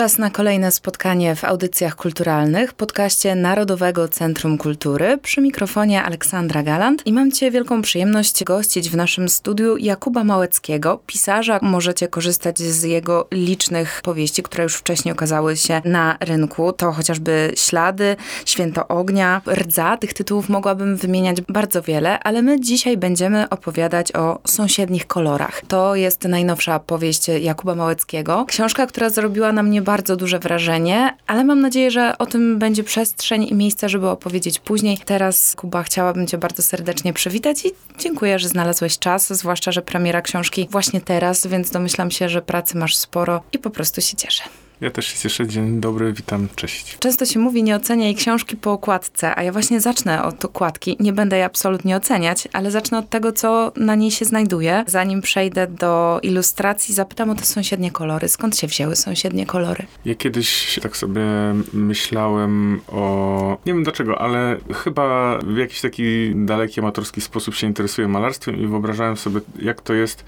Czas na kolejne spotkanie w audycjach kulturalnych, podcaście Narodowego Centrum Kultury. Przy mikrofonie Aleksandra Galant i mam Cię wielką przyjemność gościć w naszym studiu Jakuba Małeckiego, pisarza. Możecie korzystać z jego licznych powieści, które już wcześniej okazały się na rynku. To chociażby Ślady, Święto Ognia, Rdza. Tych tytułów mogłabym wymieniać bardzo wiele, ale my dzisiaj będziemy opowiadać o sąsiednich kolorach. To jest najnowsza powieść Jakuba Małeckiego. Książka, która zrobiła na mnie bardzo duże wrażenie, ale mam nadzieję, że o tym będzie przestrzeń i miejsce, żeby opowiedzieć później. Teraz, Kuba, chciałabym Cię bardzo serdecznie przywitać i dziękuję, że znalazłeś czas, zwłaszcza, że premiera książki właśnie teraz, więc domyślam się, że pracy masz sporo i po prostu się cieszę. Ja też się cieszę. Dzień dobry, witam, cześć. Często się mówi, nie oceniaj książki po okładce, a ja właśnie zacznę od okładki. Nie będę jej absolutnie oceniać, ale zacznę od tego, co na niej się znajduje. Zanim przejdę do ilustracji, zapytam o te sąsiednie kolory. Skąd się wzięły sąsiednie kolory? Ja kiedyś tak sobie myślałem o... Nie wiem dlaczego, ale chyba w jakiś taki daleki, amatorski sposób się interesuję malarstwem i wyobrażałem sobie, jak to jest,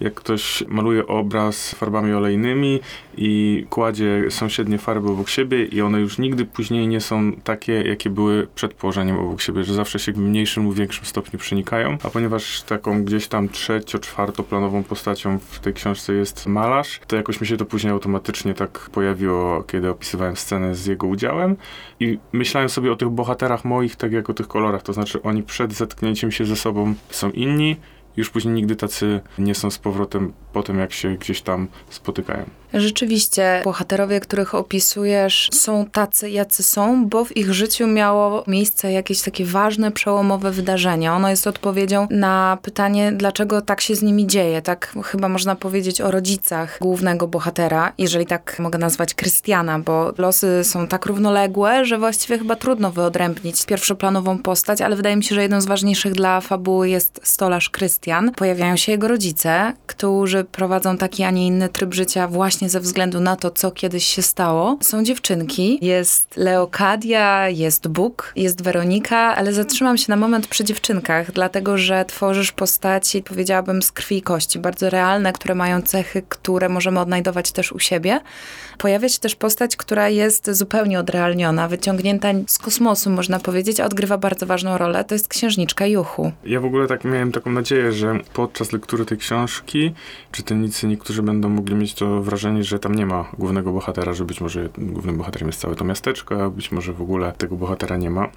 jak ktoś maluje obraz farbami olejnymi i kładzie sąsiednie farby obok siebie i one już nigdy później nie są takie, jakie były przed położeniem obok siebie, że zawsze się w mniejszym lub większym stopniu przenikają, a ponieważ taką gdzieś tam trzecio, czwartoplanową postacią w tej książce jest malarz, to jakoś mi się to później automatycznie tak pojawiło, kiedy opisywałem scenę z jego udziałem. I myślałem sobie o tych bohaterach moich, tak jak o tych kolorach, to znaczy oni przed zetknięciem się ze sobą są inni, już później nigdy tacy nie są z powrotem po tym, jak się gdzieś tam spotykają. Rzeczywiście, bohaterowie, których opisujesz, są tacy, jacy są, bo w ich życiu miało miejsce jakieś takie ważne, przełomowe wydarzenie. Ono jest odpowiedzią na pytanie, dlaczego tak się z nimi dzieje. Tak chyba można powiedzieć o rodzicach głównego bohatera, jeżeli tak mogę nazwać Krystiana, bo losy są tak równoległe, że właściwie chyba trudno wyodrębnić pierwszoplanową postać, ale wydaje mi się, że jedną z ważniejszych dla fabuły jest stolarz Krystian. Pojawiają się jego rodzice, którzy prowadzą taki, a nie inny tryb życia właśnie ze względu na to, co kiedyś się stało. Są dziewczynki, jest Leokadia, jest Bóg, jest Weronika, ale zatrzymam się na moment przy dziewczynkach, dlatego że tworzysz postaci, powiedziałabym, z krwi i kości, bardzo realne, które mają cechy, które możemy odnajdować też u siebie. Pojawia się też postać, która jest zupełnie odrealniona, wyciągnięta z kosmosu, można powiedzieć, a odgrywa bardzo ważną rolę. To jest księżniczka Juchu. Ja w ogóle tak miałem taką nadzieję, że podczas lektury tej książki czytelnicy niektórzy będą mogli mieć to wrażenie, że tam nie ma głównego bohatera, że być może głównym bohaterem jest całe to miasteczko, a być może w ogóle tego bohatera nie ma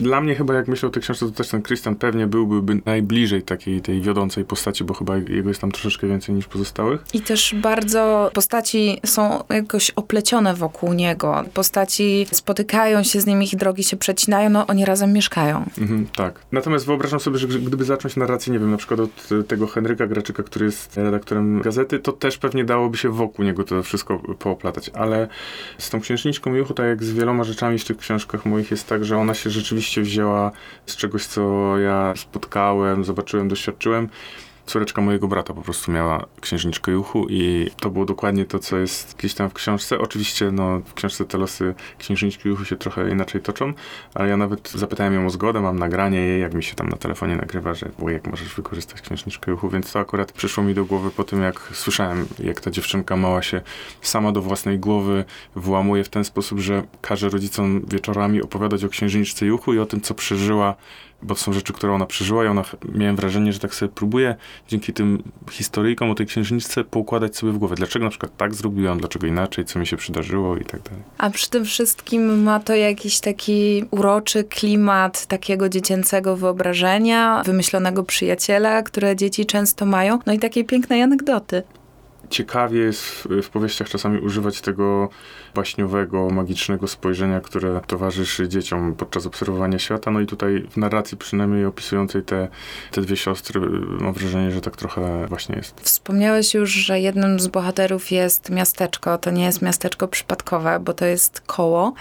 dla mnie chyba, jak myślę o tej książce, to też ten Christian pewnie byłby najbliżej takiej tej wiodącej postaci, bo chyba jego jest tam troszeczkę więcej niż pozostałych. I też bardzo postaci są jakoś oplecione wokół niego. Postaci spotykają się z nim, ich drogi się przecinają, no oni razem mieszkają. Mhm, tak. Natomiast wyobrażam sobie, że gdyby zacząć narrację, nie wiem, na przykład od tego Henryka Graczyka, który jest redaktorem gazety, to też pewnie dałoby się wokół niego to wszystko pooplatać, ale z tą księżniczką Juchu, tak jak z wieloma rzeczami w tych książkach moich jest tak, że ona się rzeczywiście się wzięła z czegoś, co ja spotkałem, zobaczyłem, doświadczyłem córeczka mojego brata po prostu miała księżniczkę Juchu i to było dokładnie to, co jest gdzieś tam w książce. Oczywiście, no, w książce te losy księżniczki Juchu się trochę inaczej toczą, ale ja nawet zapytałem ją o zgodę, mam nagranie jej, jak mi się tam na telefonie nagrywa, że jak możesz wykorzystać księżniczkę Juchu, więc to akurat przyszło mi do głowy po tym, jak słyszałem, jak ta dziewczynka mała się sama do własnej głowy włamuje w ten sposób, że każe rodzicom wieczorami opowiadać o księżniczce Juchu i o tym, co przeżyła bo są rzeczy, które ona przeżyła i ona, miałem wrażenie, że tak sobie próbuje dzięki tym historyjkom o tej księżniczce poukładać sobie w głowie, dlaczego na przykład tak zrobiłam, dlaczego inaczej, co mi się przydarzyło i tak dalej. A przy tym wszystkim ma to jakiś taki uroczy klimat takiego dziecięcego wyobrażenia, wymyślonego przyjaciela, które dzieci często mają, no i takiej pięknej anegdoty ciekawie jest w, w powieściach czasami używać tego baśniowego, magicznego spojrzenia, które towarzyszy dzieciom podczas obserwowania świata. No i tutaj w narracji przynajmniej opisującej te, te dwie siostry mam wrażenie, że tak trochę właśnie jest. Wspomniałeś już, że jednym z bohaterów jest miasteczko. To nie jest miasteczko przypadkowe, bo to jest koło.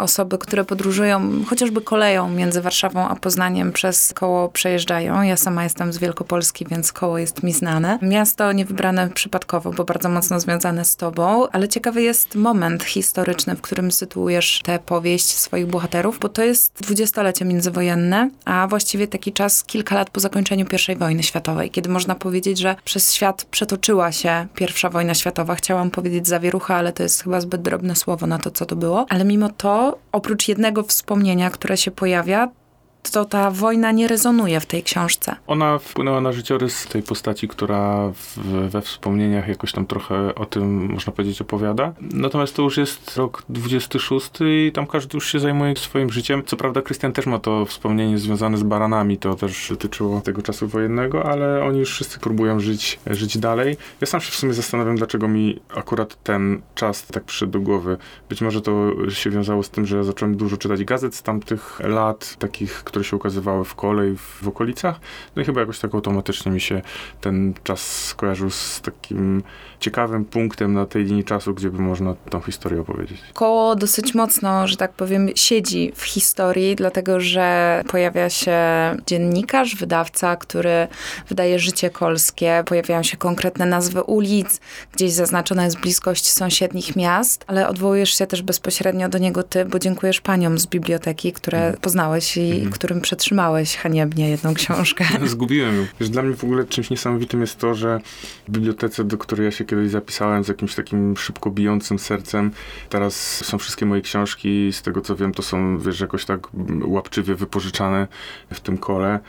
osoby, które podróżują chociażby koleją między Warszawą a Poznaniem przez koło przejeżdżają. Ja sama jestem z Wielkopolski, więc koło jest mi znane. Miasto niewybrane przypadkowo nieprzypadkowo, bo bardzo mocno związane z tobą, ale ciekawy jest moment historyczny, w którym sytuujesz tę powieść swoich bohaterów, bo to jest dwudziestolecie międzywojenne, a właściwie taki czas kilka lat po zakończeniu I wojny światowej, kiedy można powiedzieć, że przez świat przetoczyła się pierwsza wojna światowa. Chciałam powiedzieć zawierucha, ale to jest chyba zbyt drobne słowo na to, co to było. Ale mimo to, oprócz jednego wspomnienia, które się pojawia, to ta wojna nie rezonuje w tej książce. Ona wpłynęła na życiorys tej postaci, która w, we wspomnieniach jakoś tam trochę o tym, można powiedzieć, opowiada. Natomiast to już jest rok 26 i tam każdy już się zajmuje swoim życiem. Co prawda Krystian też ma to wspomnienie związane z baranami, to też dotyczyło tego czasu wojennego, ale oni już wszyscy próbują żyć, żyć dalej. Ja sam się w sumie zastanawiam, dlaczego mi akurat ten czas tak przyszedł do głowy. Być może to się wiązało z tym, że zacząłem dużo czytać gazet z tamtych lat, takich, które się ukazywały w kole i w, okolicach. No i chyba jakoś tak automatycznie mi się ten czas skojarzył z takim ciekawym punktem na tej linii czasu, gdzie by można tą historię opowiedzieć. Koło dosyć mocno, że tak powiem, siedzi w historii, dlatego że pojawia się dziennikarz, wydawca, który wydaje życie kolskie, pojawiają się konkretne nazwy ulic, gdzieś zaznaczona jest bliskość sąsiednich miast, ale odwołujesz się też bezpośrednio do niego ty, bo dziękujesz paniom z biblioteki, które Mhm. poznałeś i którym przetrzymałeś haniebnie jedną książkę. Zgubiłem ją. Wiesz, dla mnie w ogóle czymś niesamowitym jest to, że w bibliotece, do której ja się kiedyś zapisałem z jakimś takim szybko bijącym sercem, teraz są wszystkie moje książki, z tego co wiem, to są, wiesz, jakoś tak łapczywie wypożyczane w tym kole.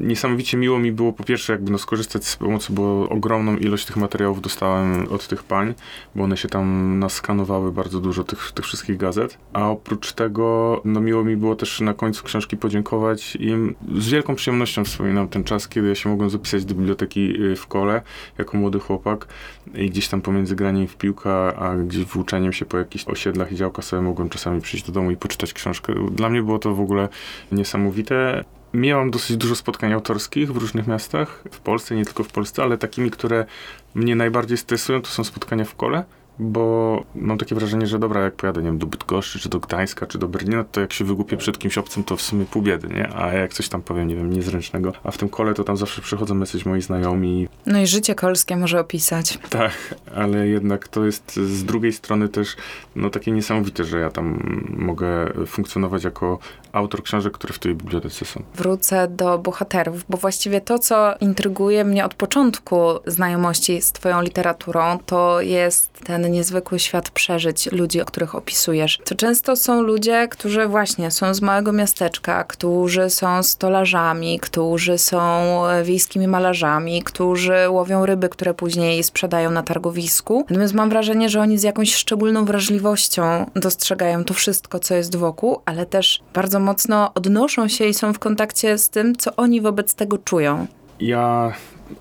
Niesamowicie miło mi było po pierwsze jakby no skorzystać z pomocy, bo ogromną ilość tych materiałów dostałem od tych pań, bo one się tam naskanowały bardzo dużo tych, tych wszystkich gazet, a oprócz tego no miło mi było też na końcu książki podziękować im. Z wielką przyjemnością wspominam ten czas, kiedy ja się mogłem zapisać do biblioteki y, w kole jako młody chłopak i gdzieś tam pomiędzy graniem w piłkę, a gdzieś włóczeniem się po jakichś osiedlach i działkach sobie mogłem czasami przyjść do domu i poczytać książkę. Dla mnie było to w ogóle niesamowite. Miałam dosyć dużo spotkań autorskich w różnych miastach, w Polsce, nie tylko w Polsce, ale takimi, które mnie najbardziej stresują, to są spotkania w kole, bo mam takie wrażenie, że dobra, jak pojadę, nie wiem, do Bydgoszczy, czy do Gdańska, czy do Berlina, to jak się wygłupię przed kimś obcym, to w sumie pół biedy, nie? A jak coś tam powiem, nie wiem, niezręcznego, a w tym kole to tam zawsze przychodzą jacyś moi znajomi, No i życie kolskie może opisać. tak, ale jednak to jest z drugiej strony też no, takie niesamowite, że ja tam mogę funkcjonować jako autor książek, które w tej bibliotece są. wrócę do bohaterów, bo właściwie to, co intryguje mnie od początku znajomości z twoją literaturą, to jest ten niezwykły świat przeżyć ludzi, o których opisujesz. To często są ludzie, którzy właśnie są z małego miasteczka, którzy są stolarzami, którzy są e, wiejskimi malarzami, którzy łowią ryby, które później sprzedają na targowisku. Natomiast mam wrażenie, że oni z jakąś szczególną wrażliwością dostrzegają to wszystko, co jest wokół, ale też bardzo mocno odnoszą się i są w kontakcie z tym, co oni wobec tego czują. Ja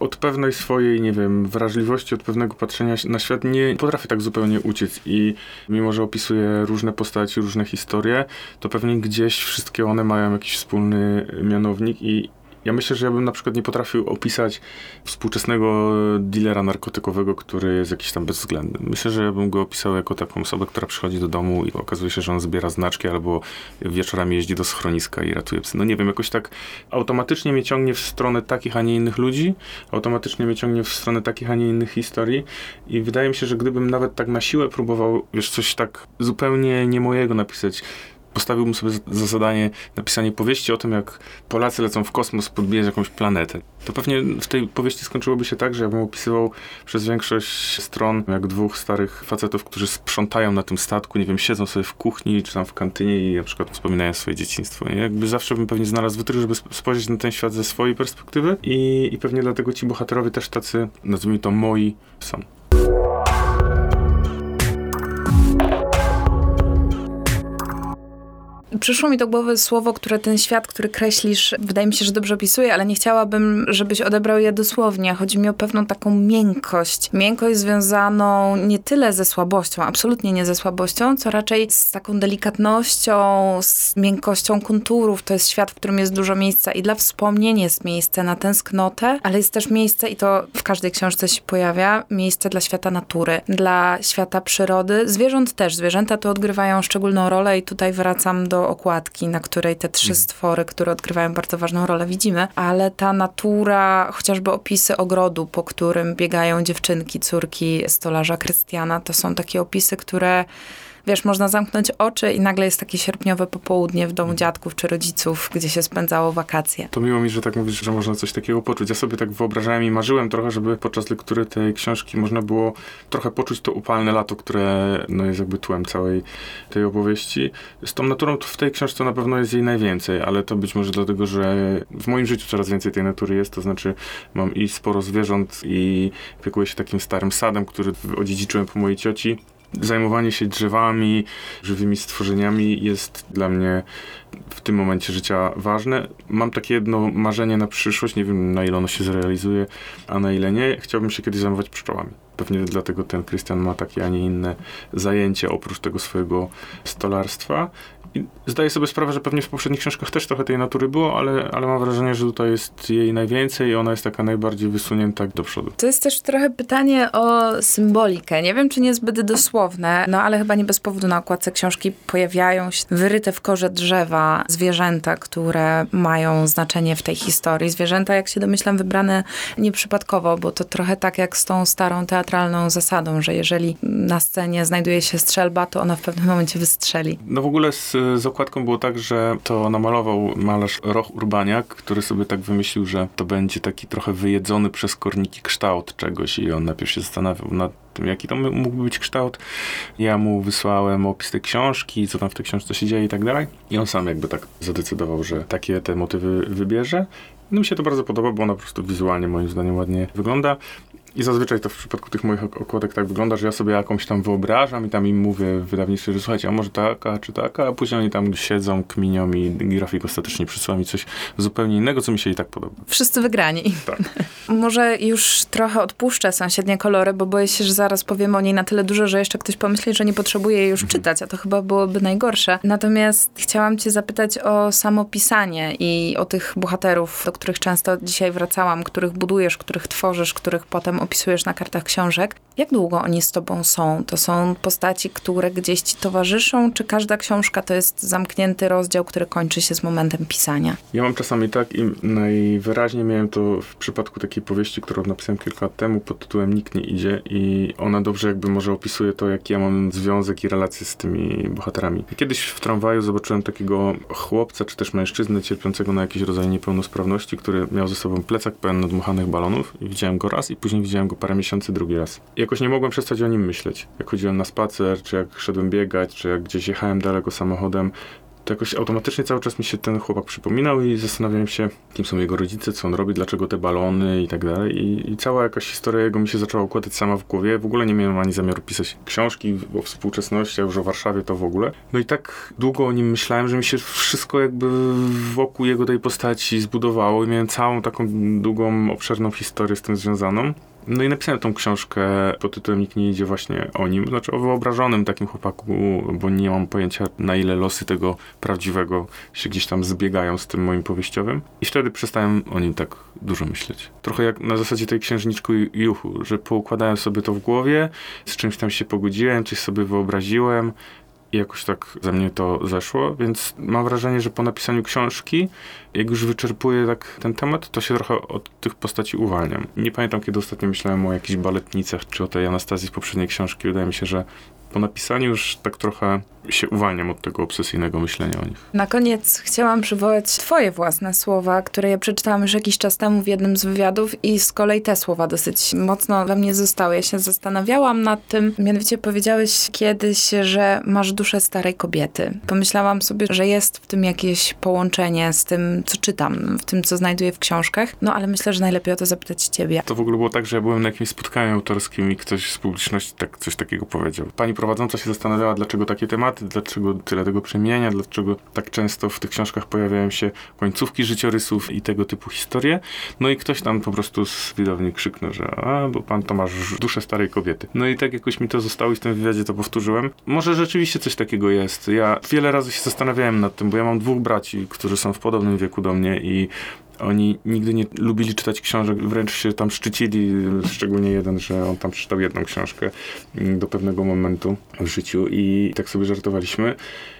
od pewnej swojej, nie wiem, wrażliwości, od pewnego patrzenia na świat nie potrafię tak zupełnie uciec. I mimo, że opisuję różne postaci, różne historie, to pewnie gdzieś wszystkie one mają jakiś wspólny mianownik i ja myślę, że ja bym na przykład nie potrafił opisać współczesnego dealera narkotykowego, który jest jakiś tam bezwzględny. Myślę, że ja bym go opisał jako taką osobę, która przychodzi do domu i okazuje się, że on zbiera znaczki albo wieczorami jeździ do schroniska i ratuje psy. No nie wiem, jakoś tak automatycznie mnie ciągnie w stronę takich, a nie innych ludzi, automatycznie mnie ciągnie w stronę takich, a nie innych historii i wydaje mi się, że gdybym nawet tak na siłę próbował, wiesz, coś tak zupełnie nie mojego napisać, postawiłbym sobie za- za zadanie napisanie powieści o tym, jak Polacy lecą w kosmos podbijać jakąś planetę. To pewnie w tej powieści skończyłoby się tak, że ja bym opisywał przez większość stron jak dwóch starych facetów, którzy sprzątają na tym statku, nie wiem, siedzą sobie w kuchni czy tam w kantynie i na przykład wspominają swoje dzieciństwo. I jakby zawsze bym pewnie znalazł wytrych, żeby sp- spojrzeć na ten świat ze swojej perspektywy i, i pewnie dlatego ci bohaterowie też tacy, nazwijmy to moi, są. Przyszło mi do głowy słowo, które ten świat, który kreślisz, wydaje mi się, że dobrze opisuje, ale nie chciałabym, żebyś odebrał je dosłownie. Chodzi mi o pewną taką miękkość. Miękkość związaną nie tyle ze słabością, absolutnie nie ze słabością, co raczej z taką delikatnością, z miękkością konturów. To jest świat, w którym jest dużo miejsca i dla wspomnień jest miejsce na tęsknotę, ale jest też miejsce, i to w każdej książce się pojawia, miejsce dla świata natury, dla świata przyrody. Zwierząt też. Zwierzęta tu odgrywają szczególną rolę i tutaj wracam do okładki, na której te trzy stwory, które odgrywają bardzo ważną rolę, widzimy, ale ta natura, chociażby opisy ogrodu, po którym biegają dziewczynki, córki stolarza Krystiana, to są takie opisy, które wiesz, można zamknąć oczy i nagle jest takie sierpniowe popołudnie w domu dziadków czy rodziców, gdzie się spędzało wakacje. To miło mi, że tak mówisz, że można coś takiego poczuć. Ja sobie tak wyobrażałem i marzyłem trochę, żeby podczas lektury tej książki można było trochę poczuć to upalne lato, które no, jest jakby tłem całej tej opowieści. Z tą naturą w tej książce na pewno jest jej najwięcej, ale to być może dlatego, że w moim życiu coraz więcej tej natury jest, to znaczy mam i sporo zwierząt i opiekuję się takim starym sadem, który odziedziczyłem po mojej cioci zajmowanie się drzewami, żywymi stworzeniami jest dla mnie w tym momencie życia ważne. Mam takie jedno marzenie na przyszłość, nie wiem na ile ono się zrealizuje, a na ile nie. Chciałbym się kiedyś zajmować pszczołami. Pewnie dlatego ten Krystian ma takie, a nie inne zajęcie oprócz tego swojego stolarstwa. I zdaję sobie sprawę, że pewnie w poprzednich książkach też trochę tej natury było, ale, ale mam wrażenie, że tutaj jest jej najwięcej i ona jest taka najbardziej wysunięta do przodu. To jest też trochę pytanie o symbolikę. Nie wiem, czy niezbyt dosłowne, no ale chyba nie bez powodu na okładce książki pojawiają się wyryte w korze drzewa zwierzęta, które mają znaczenie w tej historii. Zwierzęta, jak się domyślam, wybrane nieprzypadkowo, bo to trochę tak jak z tą starą teatralną zasadą, że jeżeli na scenie znajduje się strzelba, to ona w pewnym momencie wystrzeli. No w ogóle z, z okładką było tak, że to namalował malarz Roch Urbaniak, który sobie tak wymyślił, że to będzie taki trochę wyjedzony przez korniki kształt czegoś i on najpierw się zastanawiał nad tym, jaki to mógłby być kształt. Ja mu wysłałem opis tej książki, co tam w tej książce się dzieje i tak dalej. I on sam jakby tak zadecydował, że takie te motywy wybierze. No mi się to bardzo podoba, bo ona po prostu wizualnie moim zdaniem ładnie wygląda. I zazwyczaj to w przypadku tych moich okładek tak wygląda, że ja sobie jakąś tam wyobrażam i tam im mówię w wydawnictwie, że słuchajcie, a może taka czy taka, a później oni tam siedzą, kminią i grafik ostatecznie przysłał mi coś zupełnie innego, co mi się i tak podoba. Wszyscy wygrani. Tak. może już trochę odpuszczę sąsiednie kolory, bo boję się, że zaraz powiem o niej na tyle dużo, że jeszcze ktoś pomyśli, że nie potrzebuje już mhm. czytać, a to chyba byłoby najgorsze. Natomiast chciałam cię zapytać o samo pisanie i o tych bohaterów, do których często dzisiaj wracałam, których budujesz, których tworzysz, których potem opisujesz na kartach książek. Jak długo oni z tobą są? To są postaci, które gdzieś ci towarzyszą, czy każda książka to jest zamknięty rozdział, który kończy się z momentem pisania? Ja mam czasami tak i najwyraźniej miałem to w przypadku takiej powieści, którą napisałem kilka lat temu pod tytułem Nikt nie idzie i ona dobrze jakby może opisuje to, jaki ja mam związek i relacje z tymi bohaterami. Kiedyś w tramwaju zobaczyłem takiego chłopca, czy też mężczyznę cierpiącego na jakiś rodzaj niepełnosprawności, który miał ze sobą plecak pełen nadmuchanych balonów i widziałem go raz i później widziałem go parę miesięcy drugi raz. Jakoś nie mogłem przestać o nim myśleć. Jak chodziłem na spacer, czy jak szedłem biegać, czy jak gdzieś jechałem daleko samochodem, to jakoś automatycznie cały czas mi się ten chłopak przypominał i zastanawiałem się, kim są jego rodzice, co on robi, dlaczego te balony i tak dalej. I, I, cała jakaś historia jego mi się zaczęła układać sama w głowie. W ogóle nie miałem ani zamiaru pisać książki o współczesności, a już o Warszawie to w ogóle. No i tak długo o nim myślałem, że mi się wszystko jakby wokół jego tej postaci zbudowało i miałem całą taką długą, obszerną historię z tym związaną. No i napisałem tą książkę pod tytułem Nikt nie idzie właśnie o nim, znaczy o wyobrażonym takim chłopaku, bo nie mam pojęcia na ile losy tego prawdziwego się gdzieś tam zbiegają z tym moim powieściowym. I wtedy przestałem o nim tak dużo myśleć. Trochę jak na zasadzie tej księżniczku Juchu, że poukładałem sobie to w głowie, z czymś tam się pogodziłem, coś sobie wyobraziłem, i jakoś tak ze mnie to zeszło, więc mam wrażenie, że po napisaniu książki, jak już wyczerpuję tak ten temat, to się trochę od tych postaci uwalniam. Nie pamiętam, kiedy ostatnio myślałem o jakichś baletnicach, czy o tej Anastazji z poprzedniej książki. Wydaje mi się, że po napisaniu już tak trochę się uwalniam od tego obsesyjnego myślenia o nich. Na koniec chciałam przywołać twoje własne słowa, które ja przeczytałam już jakiś czas temu w jednym z wywiadów i z kolei te słowa dosyć mocno we mnie zostały. Ja się zastanawiałam nad tym, mianowicie powiedziałeś kiedyś, że masz duszę starej kobiety. Pomyślałam sobie, że jest w tym jakieś połączenie z tym, co czytam, w tym, co znajduję w książkach, no ale myślę, że najlepiej o to zapytać ciebie. To w ogóle było tak, że ja byłem na jakimś spotkaniu autorskim i ktoś z publiczności tak, coś takiego powiedział. Pani prowadząca się zastanawiała, dlaczego takie tematy, dlaczego tyle tego przemienia, dlaczego tak często w tych książkach pojawiają się końcówki życiorysów i tego typu historie. No i ktoś tam po prostu z widowni krzyknął, że a, bo pan to masz duszę starej kobiety. No i tak jakoś mi to zostało i w tym wywiadzie to powtórzyłem. Może rzeczywiście coś takiego jest. Ja wiele razy się zastanawiałem nad tym, bo ja mam dwóch braci, którzy są w podobnym wieku do mnie i Oni nigdy nie lubili czytać książek, wręcz się tam szczycili, szczególnie jeden, że on tam przeczytał jedną książkę mm, do pewnego momentu w życiu i tak sobie żartowaliśmy.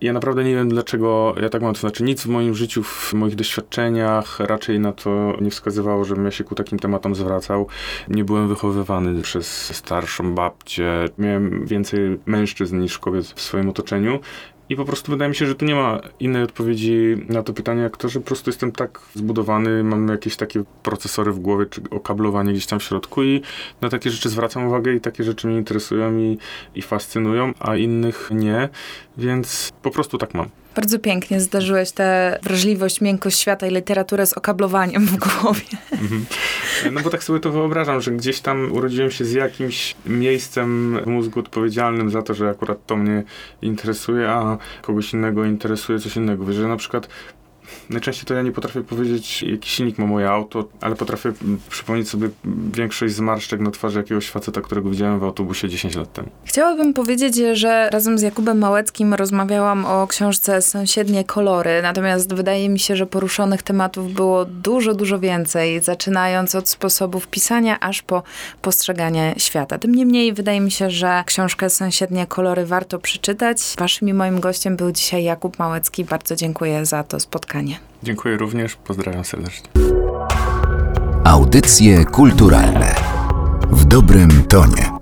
Ja naprawdę nie wiem, dlaczego ja tak mam. To znaczy, nic w moim życiu, w moich doświadczeniach raczej na to nie wskazywało, żebym ja się ku takim tematom zwracał. Nie byłem wychowywany przez starszą babcię. Miałem więcej mężczyzn niż kobiet w swoim otoczeniu. I po prostu wydaje mi się, że tu nie ma innej odpowiedzi na to pytanie, jak to, że po prostu jestem tak zbudowany, mam jakieś takie procesory w głowie, czy okablowanie gdzieś tam w środku i na takie rzeczy zwracam uwagę i takie rzeczy mnie interesują i, i fascynują, a innych nie, więc po prostu tak mam. Bardzo pięknie zdarzyłeś tę wrażliwość, miękkość świata i literaturę z okablowaniem w głowie. Mhm. No bo tak sobie to wyobrażam, że gdzieś tam urodziłem się z jakimś miejscem w mózgu odpowiedzialnym za to, że akurat to mnie interesuje, a kogoś innego interesuje coś innego. Że na przykład Najczęściej to ja nie potrafię powiedzieć, jaki silnik ma moje auto, ale potrafię mm, przypomnieć sobie większość zmarszczek na twarzy jakiegoś faceta, którego widziałem w autobusie 10 lat temu. Chciałabym powiedzieć, że razem z Jakubem Małeckim rozmawiałam o książce Sąsiednie kolory, natomiast wydaje mi się, że poruszonych tematów było dużo, dużo więcej, zaczynając od sposobów pisania, aż po postrzeganie świata. Tym niemniej wydaje mi się, że książkę Sąsiednie kolory warto przeczytać. Waszym i moim gościem był dzisiaj Jakub Małecki. Bardzo dziękuję za to spotkanie. Dziękuję również, pozdrawiam serdecznie. Audycje kulturalne w dobrym tonie.